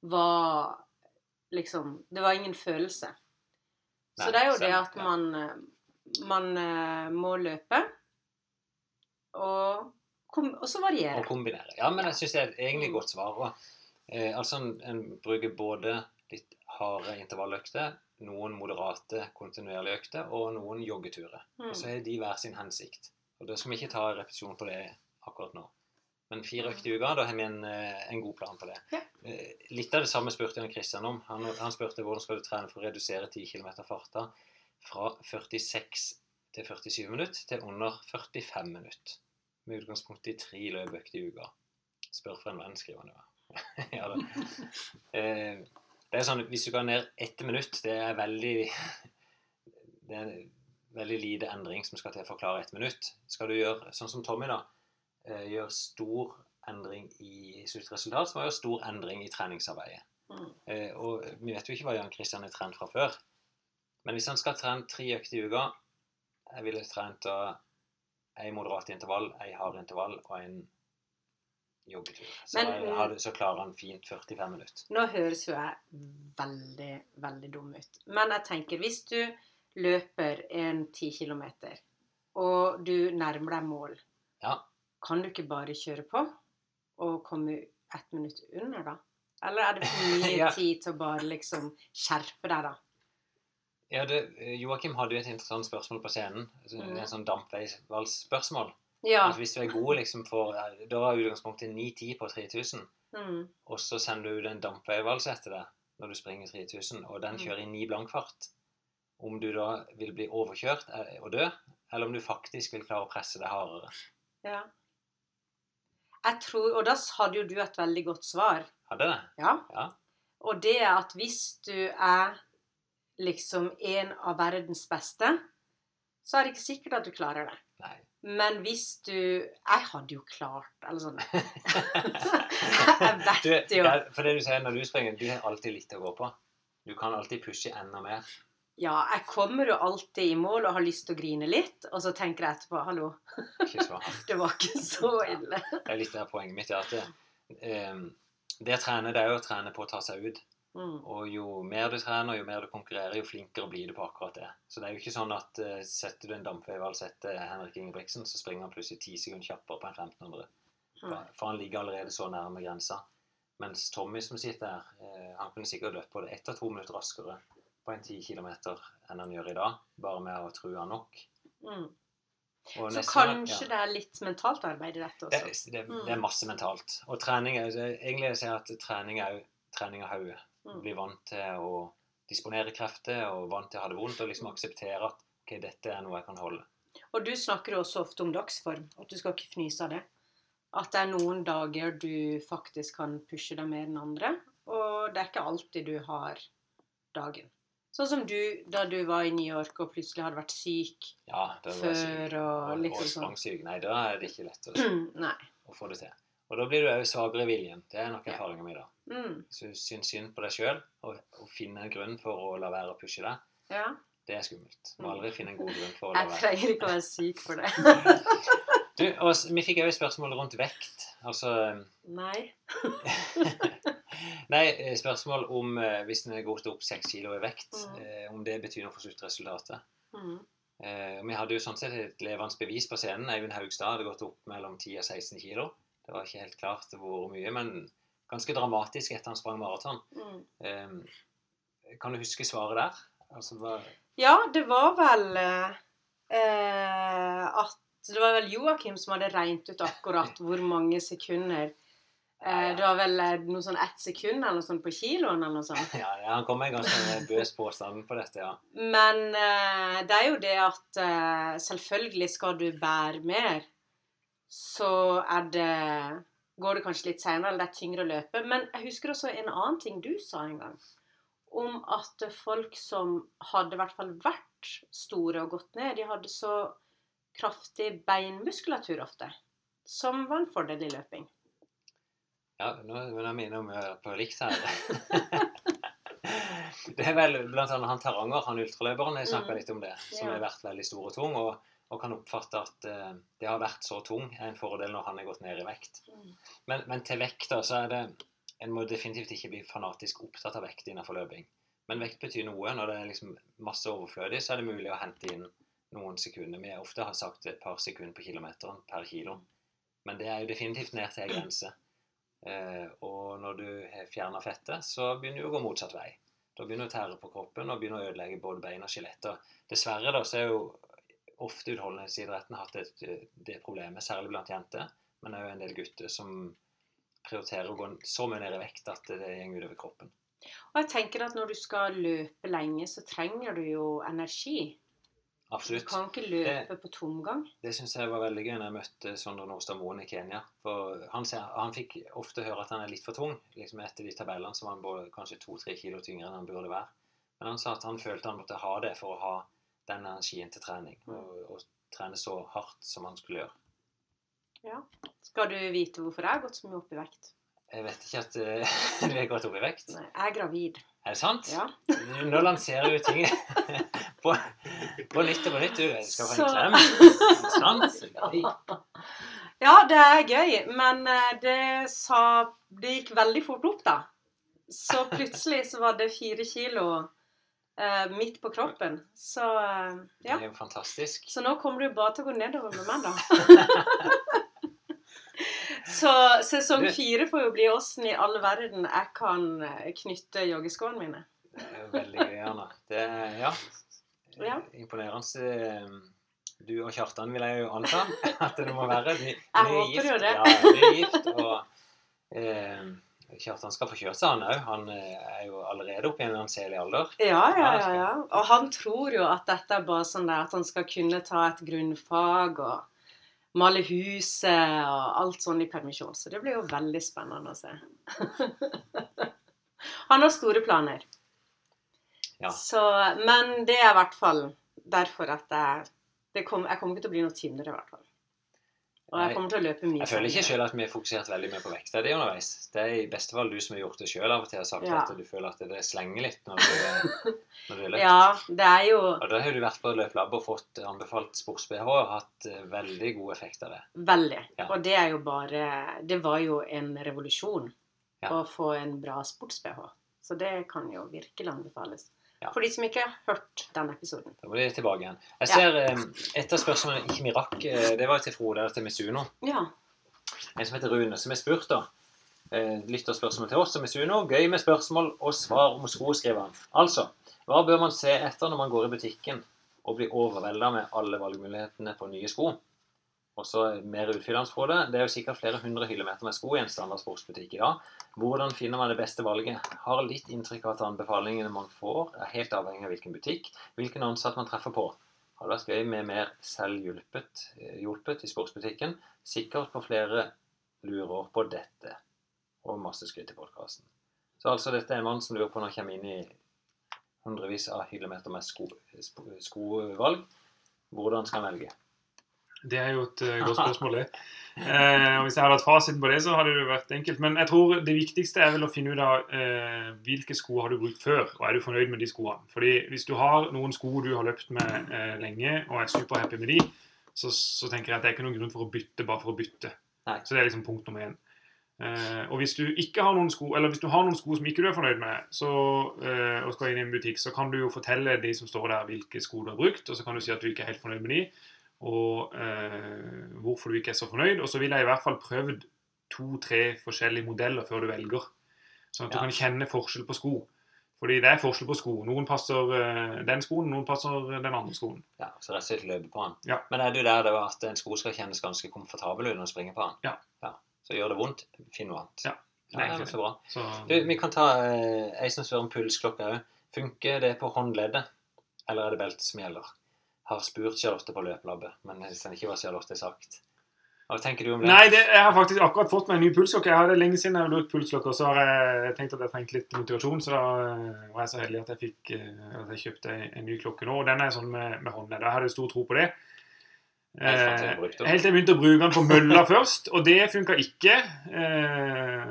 var liksom Det var ingen følelse. så det er jo det at man, eh, man eh, må løpe, og, kom, og så variere. Og kombinere. Ja, men jeg syns det er et egentlig Mm. godt svar. Og, eh, altså, en, en bruker både litt harde intervalløkter, noen moderate kontinuerlige økter og noen joggeturer. Mm. Og så har de hver sin hensikt. Og da skal vi ikke ta repetisjon på det akkurat nå. Men fire økter i uka, da har vi en, eh, en god plan på det. Ja. Eh, Litt av det samme spurte Jan Kristian om. Han, han spurte hvordan skal du trene for å redusere 10 km farta fra 46 til 47 minutter til under 45 minutter. Med utgangspunkt i tre løpøkter i uka. Spør for en venn, skriver han jo. ja, da. Eh, det er sånn, Hvis du går ned ett minutt, det er veldig det er veldig lite endring som skal til for å klare ett minutt. Skal du gjøre sånn som Tommy, da, eh, gjøre stor endring i sluttresultat, så må du stor endring i treningsarbeidet. Mm. Eh, og vi vet jo ikke hva Jan Kristian har trent fra før. Men hvis han skal trene tre økter i uka Jeg ville trent ei moderat intervall, ei hard intervall og en joggetur. Så, Men, så klarer han fint 45 minutter. Nå høres jo jeg veldig, veldig dum ut. Men jeg tenker, hvis du løper en 10 km, og du nærmer deg mål, Ja. Kan du ikke bare kjøre på og komme ett minutt under, da? Eller er det for mye Ja. tid til å bare liksom skjerpe deg, da? Ja, det, Joakim hadde jo et interessant spørsmål på scenen. Altså, Mm. En sånn dampveisvalgspørsmål. Ja. Altså, hvis du er god liksom for Da er utgangspunktet 9-10 på 3000, Mm. og så sender du ut en dampveivals etter deg når du springer 3000, og den Mm. kjører i 9 blankfart, om du da vil bli overkjørt eh, og dø, eller om du faktisk vil klare å presse deg hardere. ja. Jeg tror, og da hadde jo du et veldig godt svar. Hadde det? Ja. Ja. Og det er at hvis du er liksom en av verdens beste, så er det ikke sikkert at du klarer det. Nei. Men hvis du Jeg hadde jo klart Eller sånn Jeg vet Du, jo. ja, for det du sier når du springer, du har alltid litt å gå på. Du kan alltid pushe enda mer. Ja, jeg kommer jo alltid i mål og har lyst til å grine litt, og så tenker jeg etterpå Hallo, det var ikke så ille. Det er litt av poenget mitt. at det, um, det å trene, det er jo å trene på å ta seg ut. Mm. Og jo mer du trener, jo mer du konkurrerer, jo flinkere blir du på akkurat det. Så det er jo ikke sånn at uh, setter du en dampveivals etter Henrik Ingebrigtsen, så springer han plutselig ti sekunder kjappere på en 1500. For, Mm. for han ligger allerede så nærme grensa. Mens Tommy som sitter her, uh, han kunne sikkert løpt både ett og to minutter raskere på en 10 km enn han gjør i dag, bare med å true han nok. Mm. Så kanskje ja. det er litt mentalt arbeid i dette også. det, Mm. det er masse mentalt. Og trening er Egentlig jeg at trening er trening av hodet. Mm. Bli vant til å disponere krefter og vant til å ha det vondt og liksom Mm. akseptere at ok, dette er noe jeg kan holde. Og du snakker også ofte om dagsform, at du skal ikke fnyse av det. At det er noen dager du faktisk kan pushe deg mer enn andre, og det er ikke alltid du har dagen. Sånn som du da du var i New York og plutselig hadde vært syk Ja, jeg syk. før og liksom og sånn. Nei, da er det ikke lett å, Nei. å få det til. Og da blir du òg svakere i viljen. Det er nok erfaringen erfaringa mi, da. Mm. Så du syns synd på deg sjøl og, og finne en grunn for å la være å pushe deg, Ja. det er skummelt. Du må Mm. aldri finne en god grunn for å la være. Jeg trenger ikke å være syk for det. Du, og vi fikk òg spørsmål rundt vekt. Altså Nei. Nei, eh, spørsmål om eh, hvis en gått opp seks kilo i vekt, Mm. eh, om det betyr noe for sluttresultatet. Mm. Eh, vi hadde jo sånn sett et levende bevis på scenen. Eivind Haugstad hadde gått opp mellom 10 og 16 kilo. Det var ikke helt klart hvor mye, men ganske dramatisk etter han sprang maraton. Mm. Eh, kan du huske svaret der? Altså, hva, Ja, det var vel eh, at Det var vel Joakim som hadde regnet ut akkurat hvor mange sekunder eh, Det var vel eh, noe sånn ett sekund eller noe sånt på kiloen eller noe sånt. ja, ja, han kom med en ganske bøs påstand på dette, ja. Men eh, det er jo det at selvfølgelig skal du bære mer, så er det Går det kanskje litt seinere, eller det er tyngre å løpe. Men jeg husker også en annen ting du sa en gang. Om at folk som hadde i hvert fall vært store og gått ned, de hadde så kraftig beinmuskulatur ofte. Som var en fordel i løping. Ja, nå begynner er inne om eh, på likt her. det er vel blant annet han Taranger, han ultraløperen, jeg snakka Mm. litt om det. Som Ja. har vært veldig stor og tung, og, og kan oppfatte at uh, det har vært så tung er en fordel når han har gått ned i vekt. Mm. Men, men til vekt, da, så er det En må definitivt ikke bli fanatisk opptatt av vekt innenfor løping. Men vekt betyr noe. Når det er liksom masse overflødig, så er det mulig å hente inn noen sekunder. Vi ofte har sagt et par sekunder på kilometeren per kilo. Men det er jo definitivt ned til en grense. Eh, og når du har fjerna fettet, så begynner du å gå motsatt vei. Da begynner du å tære på kroppen og begynner å ødelegge både bein og skjelett. Dessverre da, så er jo ofte utholdenhetsidretten hatt et, det problemet, særlig blant jenter. Men jo en del gutter som prioriterer å gå så mye ned i vekt at det går utover kroppen. Og jeg tenker at når du skal løpe lenge, så trenger du jo energi. Du kan ikke løpe på tomgang. Det syns jeg var veldig gøy når jeg møtte Sondre Nordstad Moen i Kenya. For han, han fikk ofte høre at han er litt for tung. liksom Etter de tabellene så var han både kanskje to-tre kilo tyngre enn han burde være. Men han sa at han følte han måtte ha det for å ha den energien til trening. Og, og trene så hardt som han skulle gjøre. Ja. Skal du vite hvorfor jeg har gått så mye opp i vekt? Jeg vet ikke at uh, du har gått opp i vekt. Nei, jeg er gravid. Er det sant? Ja. Nå lanserer du ting på, på nytt og på nytt. Du skal få en Så- klem. Sant? Ja, det er gøy, men eh, det sa Det gikk veldig fort opp, da. Så plutselig så var det fire kilo eh, midt på kroppen. Så eh, Det er jo fantastisk. Så nå kommer du bare til å gå nedover med meg, da. Så sesong fire får jo bli åssen i all verden jeg kan eh, knytte joggeskoene mine. Det er veldig Anna. Det ja. Ja. Imponerende. eh, Du og Kjartan vil jeg jo anta at det må være. Ny, Jeg håper gift. jo det. Ja, ny gift. Og eh, Kjartan skal få kjørt seg, han òg. Han eh, er jo allerede oppe i en anselig alder. Ja, ja, Ja, ja, ja. Og han tror jo at dette er bare sånn der at han skal kunne ta et grunnfag og male huset og alt sånn i permisjon. Så det blir jo veldig spennende å se. han har store planer. Ja. Så, men det er i hvert fall derfor at jeg det kom, Jeg kommer ikke til å bli noe tynnere, i hvert fall. Og jeg kommer til å løpe mye. Jeg føler ikke sjøl at vi har fokusert veldig mye på vekta di underveis. Det er i beste fall du som har gjort det sjøl av og til. har sagt Ja. at du føler at det slenger litt når du, når du er løpt. Ja, det er jo Og da har du vært på løpelab og fått anbefalt sports-BH og hatt eh, veldig god effekt av det. Veldig. Ja. Og det er jo bare Det var jo en revolusjon Ja. å få en bra sports-BH. Så det kan jo virkelig anbefales. Ja. For de som ikke har hørt den episoden. Da må de tilbake igjen. Jeg ser ja. Et av spørsmålene ikke vi rakk, eh, det var til Frode eller til Misuno. Ja. En som heter Rune, som har spurt, da. Lytter Lytterspørsmål til oss og Misuno. Gøy med spørsmål og svar om sko, skriver han. Altså, hva bør man se etter når man går i butikken og blir overvelda med alle valgmulighetene på nye sko? Og så mer utfyllende på det. Det er jo sikkert flere hundre hyllemeter med sko i en standard sportsbutikk i dag. Hvordan finner man det beste valget? Har litt inntrykk av at anbefalingene man får, er helt avhengig av hvilken butikk, hvilken ansatt man treffer på. Har det vært gøy med mer selvhjulpet eh, hjulpet i sportsbutikken? Sikkert på flere lurer på dette. Og masse skryt i podkasten. Så altså, dette er en mann som lurer på når han kommer inn i hundrevis av hyllemeter med sko, sko, skovalg. Hvordan skal han velge? Det er jo et eh, godt spørsmål, det. Eh, og hvis jeg hadde hatt fasiten på det, så hadde det vært enkelt. Men jeg tror det viktigste er vel å finne ut av eh, hvilke sko har du brukt før, og er du fornøyd med de skoene. Fordi hvis du har noen sko du har løpt med eh, lenge, og er superhappy med de, så, så tenker jeg at det er ikke noen grunn for å bytte bare for å bytte. Nei. Så det er liksom punkt nummer én. Eh, og hvis du ikke har noen sko, eller hvis du har noen sko som ikke du er fornøyd med, så, eh, og skal inn i en butikk, så kan du jo fortelle de som står der, hvilke sko du har brukt, og så kan du si at du ikke er helt fornøyd med de, og eh, hvorfor du ikke er så fornøyd. Og så ville jeg i hvert fall prøvd to-tre forskjellige modeller før du velger, sånn at du kan kjenne forskjell på sko. Fordi det er forskjell på sko. Noen passer eh, den skoen, noen passer den andre skoen. Ja, så rett og slett løpe på den. Ja. Men er du der det var at en sko skal kjennes ganske komfortabel når du springer på den? Ja. Så gjør det vondt, finn noe annet. Ja, det er ja, det er så bra. Så, Du, vi kan ta eh, ei som spør om pulsklokke òg. Funker det på håndleddet, eller er det beltet som gjelder? Har spurt Charlotte på løpelabbet, men jeg kjenner ikke hva Charlotte har sagt. Hva tenker du om det? Nei, det, jeg har faktisk akkurat fått meg en ny pulsklokke. Jeg hadde lenge siden jeg hadde brukt pulsklokke, og så har jeg tenkt at jeg trengte litt motivasjon, så da eh, var jeg så heldig at jeg fikk eh, at jeg kjøpte en, ny klokke nå. Og den er sånn med, med håndledd. Jeg hadde stor tro på det. Eh. Helt til jeg begynte å bruke den på mølla først, og det funka ikke. Eh,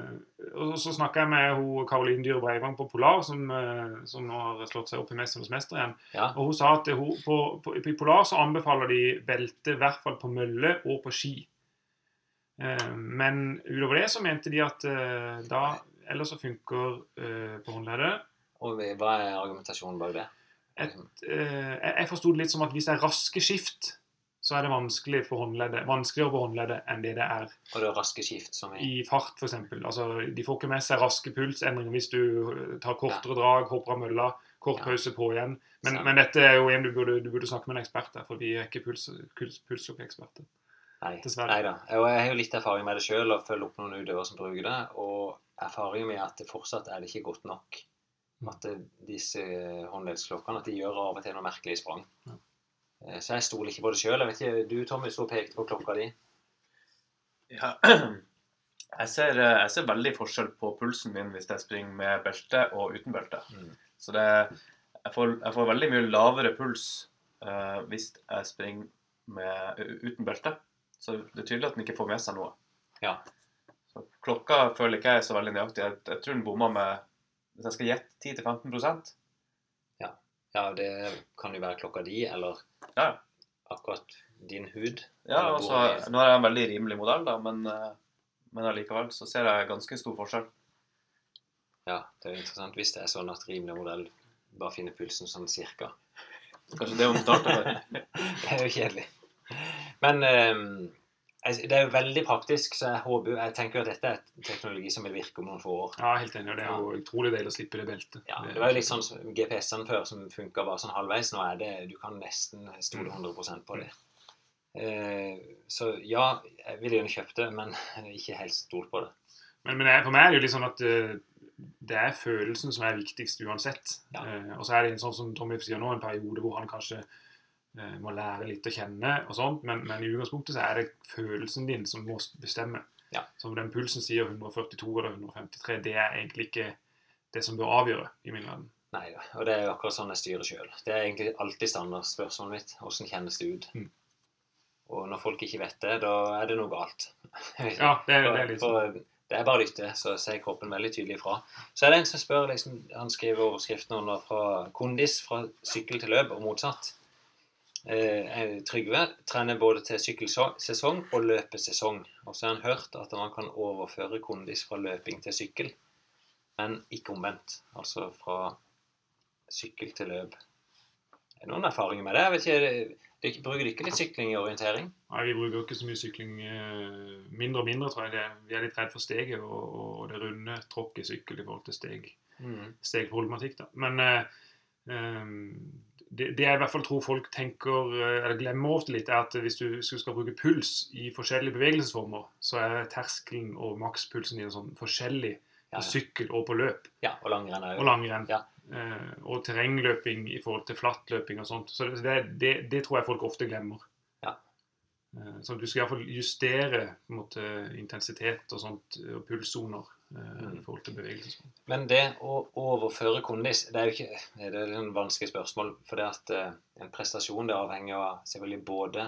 og så snakka jeg med hun Karoline Dyhre Breivang på Polar, som, eh, som nå har slått seg opp i 'Mesternes mester' igjen. Ja, Og hun sa at hun, på, på, i Polar så anbefaler de belte i hvert fall på mølle og på ski. Eh, men utover det så mente de at eh, da Ellers så funker eh, på håndleddet. og hva er argumentasjonen bak det? Et, eh, jeg jeg forsto det litt som at hvis det er raske skift, så er det vanskelig for håndleddet, vanskeligere for håndleddet enn det det er Og det er raske skift som i i fart, f.eks. Altså, de får ikke med seg raske pulsendringer hvis du eh, tar kortere drag, hopper av mølla, kort Ja. pause på igjen. Men, men dette er jo en du burde, du burde snakke med en ekspert der, for vi er ikke puls, puls, pulsklokkeeksperter. Nei, Dessverre. nei da. Og jeg har jo litt erfaring med det sjøl, og følger opp noen utøvere som bruker det. Og erfaringen med at det fortsatt er det ikke godt nok. Mm. At disse håndledsklokkene at de gjør av og til noe merkelig sprang. Ja. Eh, Så jeg stoler ikke på det sjøl. Du Tommy, så pekte på klokka di. Ja. Jeg ser, eh, jeg ser veldig forskjell på pulsen min hvis jeg springer med belte og uten belte. Mm. Så det, jeg, får, jeg får veldig mye lavere puls uh, hvis jeg springer med, uten belte. Så det er tydelig at den ikke får med seg noe. Ja. Så klokka føler ikke jeg er så veldig nøyaktig. Jeg, jeg tror den bomma med Hvis jeg skal gjette 10-15 Ja, det kan jo være klokka di, eller Ja. akkurat din hud. Ja, altså, nå er jeg en veldig rimelig modell, da, men, eh, men allikevel så ser jeg ganske stor forskjell. Ja, det er jo interessant hvis det er sånn at rimelig modell bare finner pulsen sånn cirka. Kanskje det hun starter med. Det er jo kjedelig. Men eh, Det er jo veldig praktisk, så jeg håper Jeg tenker at dette er teknologi som vil virke om noen få år. Ja, helt enig. Det er jo utrolig deilig å slippe det beltet. Ja, Det var jo litt sånn som GPS-ene før som funka bare sånn halvveis. Nå er det Du kan nesten stole 100% på det. Eh, så ja, jeg ville gjerne kjøpt det, men ikke helt stolt på det. Men, men for meg er det jo litt sånn at eh, det er følelsen som er viktigst uansett. Ja. Eh, og så er det en sånn som Tommy sier nå, en periode hvor han kanskje må lære litt å kjenne og sånt, men, men i utgangspunktet så er det følelsen din som må bestemme. Ja. Som den pulsen sier 142 eller 153, det er egentlig ikke det som bør avgjøre i min verden. Nei da. Og det er jo akkurat sånn jeg styrer sjøl. Det er egentlig alltid standardspørsmålet mitt. Åssen kjennes det ut? Mm. Og når folk ikke vet det, da er det noe galt. Ja, det, er- det er litt sånn. Det er bare å lytte, så sier kroppen veldig tydelig ifra. Så er det en som spør, liksom, han skriver overskriften under fra kondis fra sykkel til løp, og motsatt. Eh, Trygve trener både til sykkelsesong og løpesesong. Og så har han hørt at man kan overføre kondis fra løping til sykkel, men ikke omvendt. Altså fra sykkel til løp. Er det noen erfaringer med det? Jeg vet ikke, det- det- Bruker du ikke litt sykling i orientering? Nei, Vi bruker ikke så mye sykling. eh, Mindre og mindre, tror jeg. det. Vi er litt redd for steget og, det runde tråkket i sykkel i forhold til steg. stegproblematikk. da. Men eh, ehm, det, det jeg i hvert fall tror folk tenker, eh, eller glemmer ofte litt, er at hvis du, skal bruke puls i forskjellige bevegelsesformer, så er terskelen og makspulsen din sånn forskjellig på ja. sykkel og på løp ja og langrenn og langrenn. Ja. Eh, og terrengløping i forhold til flattløping og sånt. Så det, det, det tror jeg folk ofte glemmer. Ja. Eh, Så du skal iallfall justere måte, intensitet og sånt, og pulssoner. I forhold til bevegelse. Men det å overføre kondis, det er jo ikke det er et vanskelig spørsmål. For det at eh, en prestasjon det avhenger av selvfølgelig både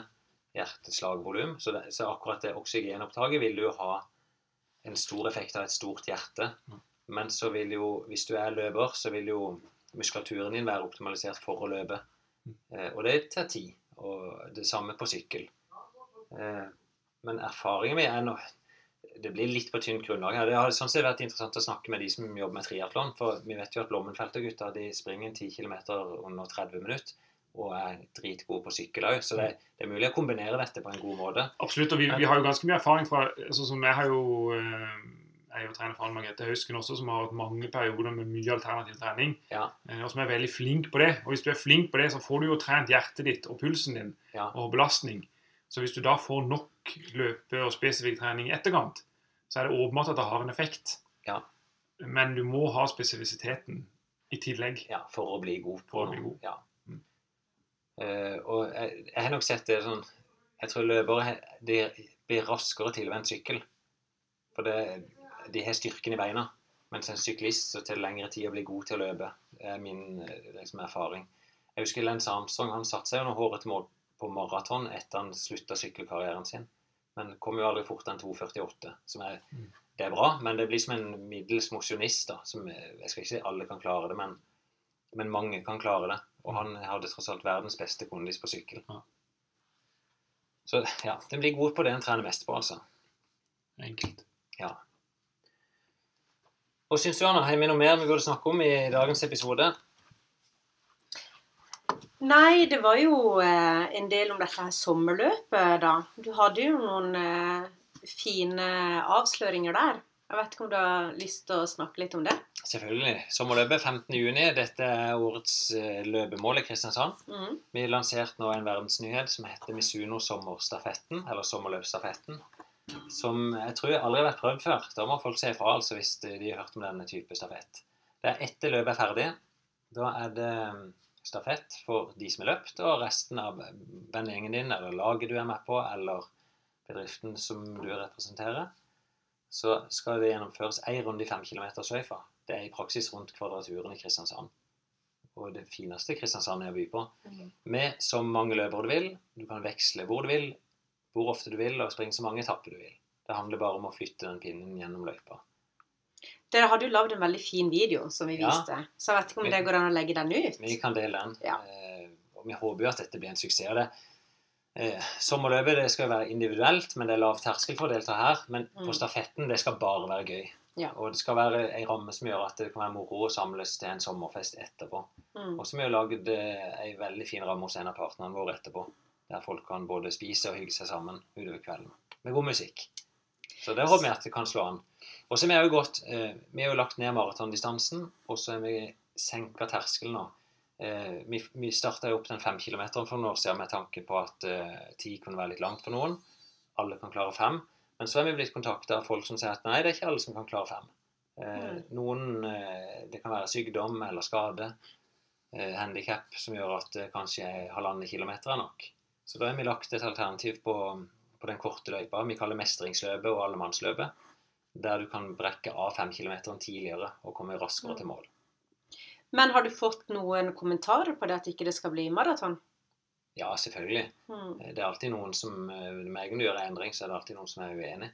hjerteslagvolum, så, det, så akkurat det oksygenopptaket vil jo ha en stor effekt av et stort hjerte. Mm. Men så vil jo, hvis du er løper, så vil jo muskulaturen din være optimalisert for å løpe. Mm. Eh, og det tar tid. Og det samme på sykkel. Eh, men erfaringen min er nå det blir litt på tynt grunnlag. her. Det har sånn sett vært interessant å snakke med de som jobber med triatlon. For vi vet jo at Blommenfeltet-gutta de springer 10 km under 30 minutter. Og er dritgode på sykkel òg. Så det, det er mulig å kombinere dette på en god måte. Absolutt, og vi, vi har jo ganske mye erfaring fra sånn som Jeg har jo eh, jeg er jo trener for Anne Margrethe Hausken også, som har hatt mange perioder med mye alternativ trening. Ja. eh, Og som er veldig flink på det. Og hvis du er flink på det, så får du jo trent hjertet ditt og pulsen din Ja. og belastning. Så hvis du da får nok løpe- og spesifikk trening i etterkant, så er det åpenbart at det har en effekt. Ja. Men du må ha spesifisiteten i tillegg. Ja, for å bli god. på For å bli god. Ja. Mm. Uh, og jeg, jeg har nok sett det sånn Jeg tror løpere blir raskere en sykkel. For det, de har styrken i beina. Mens en syklist så tar det lengre tid å bli god til å løpe. Det er min liksom, erfaring. Jeg husker Lance Armstrong han satte seg under håret på maraton etter han slutta sykkelkarrieren sin. Men kom jo aldri fortere enn 2,48. Som er, Mm. det er bra, men det blir som en middels mosjonist. som eh, Jeg skal ikke si alle kan klare det, men, men mange kan klare det. Og han hadde tross alt verdens beste kondis på sykkel. Så ja, den blir god på det en trener mest på, altså. Enkelt. Ja. Og syns du, Anna, har vi noe mer vi burde snakke om i dagens episode? Nei, det var jo eh, en del om dette her sommerløpet, da. Du hadde jo noen eh, fine avsløringer der. Jeg vet ikke om du har lyst til å snakke litt om det? Selvfølgelig. Sommerløpet 15.6. Dette er årets eh, løpemål i Kristiansand. Mm. Vi har lansert nå en verdensnyhet som heter Misuno Sommerstafetten, eller Sommerløpsstafetten. Som jeg tror aldri har vært prøvd før. Da må folk si ifra altså, hvis de har hørt om denne type stafett. Det er etter løpet er ferdig. Da er det stafett for de som har løpt, og resten av vennegjengen din, eller laget du er med på, eller bedriften som du representerer. Så skal det gjennomføres én runde i fem kilometer sløyfa. Det er i praksis rundt Kvadraturen i Kristiansand. Og det fineste Kristiansand er å by på med så mange løpere du vil. Du kan veksle hvor du vil, hvor ofte du vil, og springe så mange etapper du vil. Det handler bare om å flytte den pinnen gjennom løypa. Dere hadde jo lagd en veldig fin video som vi Ja. viste. Så jeg vet ikke om det går an å legge den ut. Vi kan dele den. Ja. Eh, og vi håper jo at dette blir en suksess. Det, eh, sommerløpet det skal jo være individuelt, men det er lav terskel for å delta her. Men Mm. på stafetten det skal bare være gøy. Ja. Og det skal være ei ramme som gjør at det kan være moro å samles til en sommerfest etterpå. Mm. Og så har vi lagd eh, ei veldig fin ramme hos en av partnerne våre etterpå. Der folk kan både spise og hygge seg sammen utover kvelden. med god musikk. Så det håper vi at det kan slå an. Og så har vi jo gått eh, Vi har jo lagt ned maratondistansen, og så har vi senka terskelen nå. Eh, vi vi starta opp den fem kilometeren for noen år siden med tanke på at eh, ti kunne være litt langt for noen. Alle kan klare fem. Men så er vi blitt kontakta av folk som sier at nei, det er ikke alle som kan klare fem. Eh, noen eh, Det kan være sykdom eller skade, eh, handikap, som gjør at det kanskje halvannen kilometer er nok. Så da har vi lagt et alternativ på, på den korte løypa vi kaller mestringsløpet og allemannsløpet. Der du kan brekke av fem kilometer tidligere og komme raskere til mål. Men har du fått noen kommentarer på det at ikke det skal bli maraton? Ja, selvfølgelig. Mm. Eh, Det er alltid noen som Med en gang du gjør en endring, så er det alltid noen som er uenig.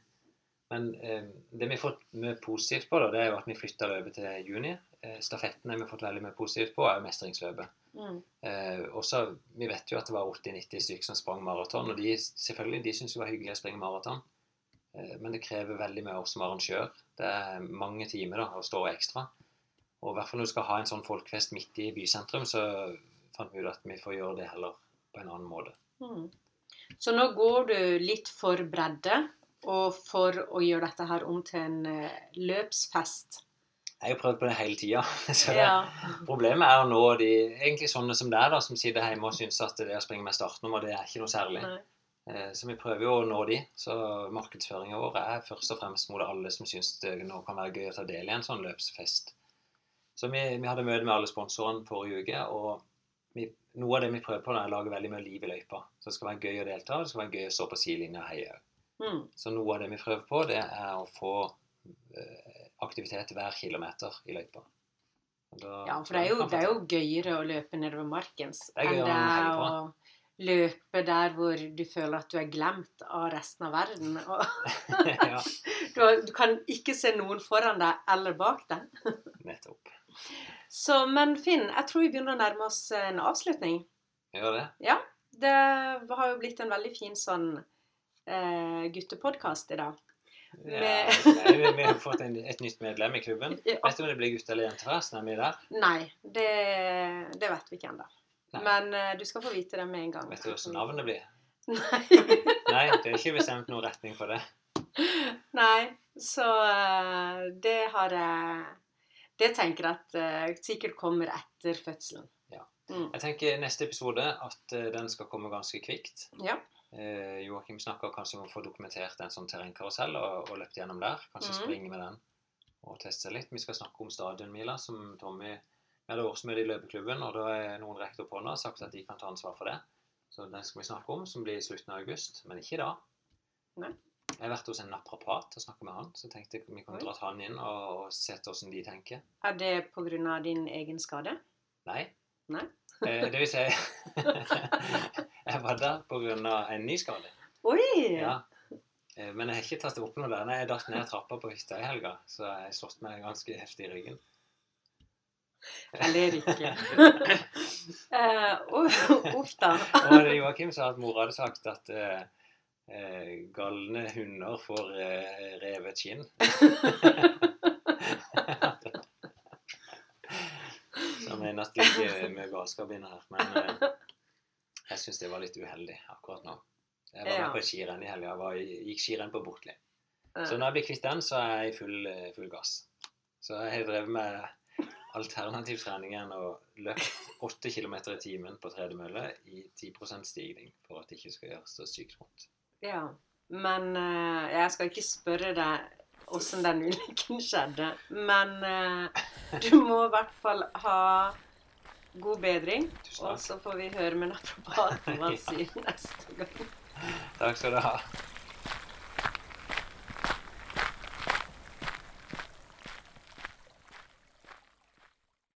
Men eh, det vi har fått mye positivt på, da, det er jo at vi flytta løpet til juni. Eh, stafetten har vi fått veldig mye positivt på, er jo mestringsløpet. Mm. Eh, også, vi vet jo at det var 80-90 stykker som sprang maraton, og de selvfølgelig, de syns det var hyggelig å springe maraton. Eh, men det krever veldig mye av oss som arrangør. Det er mange timer da, å stå ekstra. Og i hvert fall når du skal ha en sånn folkefest midt i bysentrum, så fant vi ut at vi får gjøre det heller på en annen måte. Mm. Så nå går du litt for bredde, og for å gjøre dette her om til en eh, løpsfest. Jeg har prøvd på det hele tida. Ja. problemet er å nå de egentlig sånne som deg, som sitter hjemme og syns at det å springe med startnummer, det er ikke noe særlig. Nei. Eh, Så vi prøver jo å nå de. Så markedsføringa vår er først og fremst mot alle som syns det nå kan være gøy å ta del i en sånn løpsfest. Så vi, vi hadde møte med alle sponsorene forrige uke, og vi, noe av det vi prøver på, er å lage veldig mye liv i løypa. Så det skal være gøy å delta, det skal være gøy å stå på sidelinja og heie. Mm. Så noe av det vi prøver på, det er å få eh, aktivitet hver kilometer i løypa. Da- Ja, for det er, jo, det er jo gøyere å løpe nedover markens enn det er å løpe der hvor du føler at du er glemt av resten av verden. Og ja, du, du kan ikke se noen foran deg eller bak deg. nettopp. Så, men Finn, jeg tror vi begynner å nærme oss en avslutning. Gjør det. Ja, det har jo blitt en veldig fin sånn eh, guttepodkast i dag. Ja, Med- nei, vi, vi har fått en, et nytt medlem i klubben. Ja. Vet du om det blir gutt eller jente forresten? Er vi der? Nei, det, det vet vi ikke ennå. Nei. Men uh, du skal få vite det med en gang. Vet du hvordan navnet blir? Nei. Nei, det er ikke bestemt noen retning for det. Nei, så uh, det har jeg Det tenker jeg at eh, sikkert kommer etter fødselen. Ja. Mm. Jeg tenker neste episode at den skal komme ganske kvikt. Ja. Joakim snakker kanskje om å få dokumentert en sånn terrengkarusell og, og løpt gjennom der. Kanskje mm. springe med den og teste litt. Vi skal snakke om stadionmila, som Tommy Vi hadde årsmøte i løpeklubben, og da er noen rekt opp hånda og sagt at de kan ta ansvar for det. Så den skal vi snakke om, som blir i slutten av august, men ikke da. Nei. Jeg har vært hos en naprapat og snakket med han, så tenkte jeg vi kunne dratt han inn og, og sett hvordan de tenker. Er det pga. din egen skade? Nei. Nei. Eh, det vil si Jeg var der pga. en ny skade. Oi! Ja. Eh, Men jeg har ikke tatt opp noe der. Nei, Jeg datt ned trappa på hytta i helga, så jeg har slått meg ganske heftig i ryggen. Jeg ler ikke. Uff da. Og Joakim sa at mora hadde sagt at uh, eh, galne hunder får eh, revet skinn. at det ligger mye galskap inne her. Men jeg syns det var litt uheldig akkurat nå. Jeg var Ja. med på skirenn i helga. Gikk skirenn på Bortli. Så når jeg blir kvitt den, så er jeg i full, full gass. Så jeg har drevet med alternativ trening enn å løpe 8 km i timen på tredemølle i 10% stigning for at det ikke skal gjøre så sykt vondt. Ja. Men uh, jeg skal ikke spørre deg åssen den ulykken skjedde. Men uh, du må i hvert fall ha god bedring. Og så får vi høre med naprapaten hva han sier neste gang. Takk skal du ha.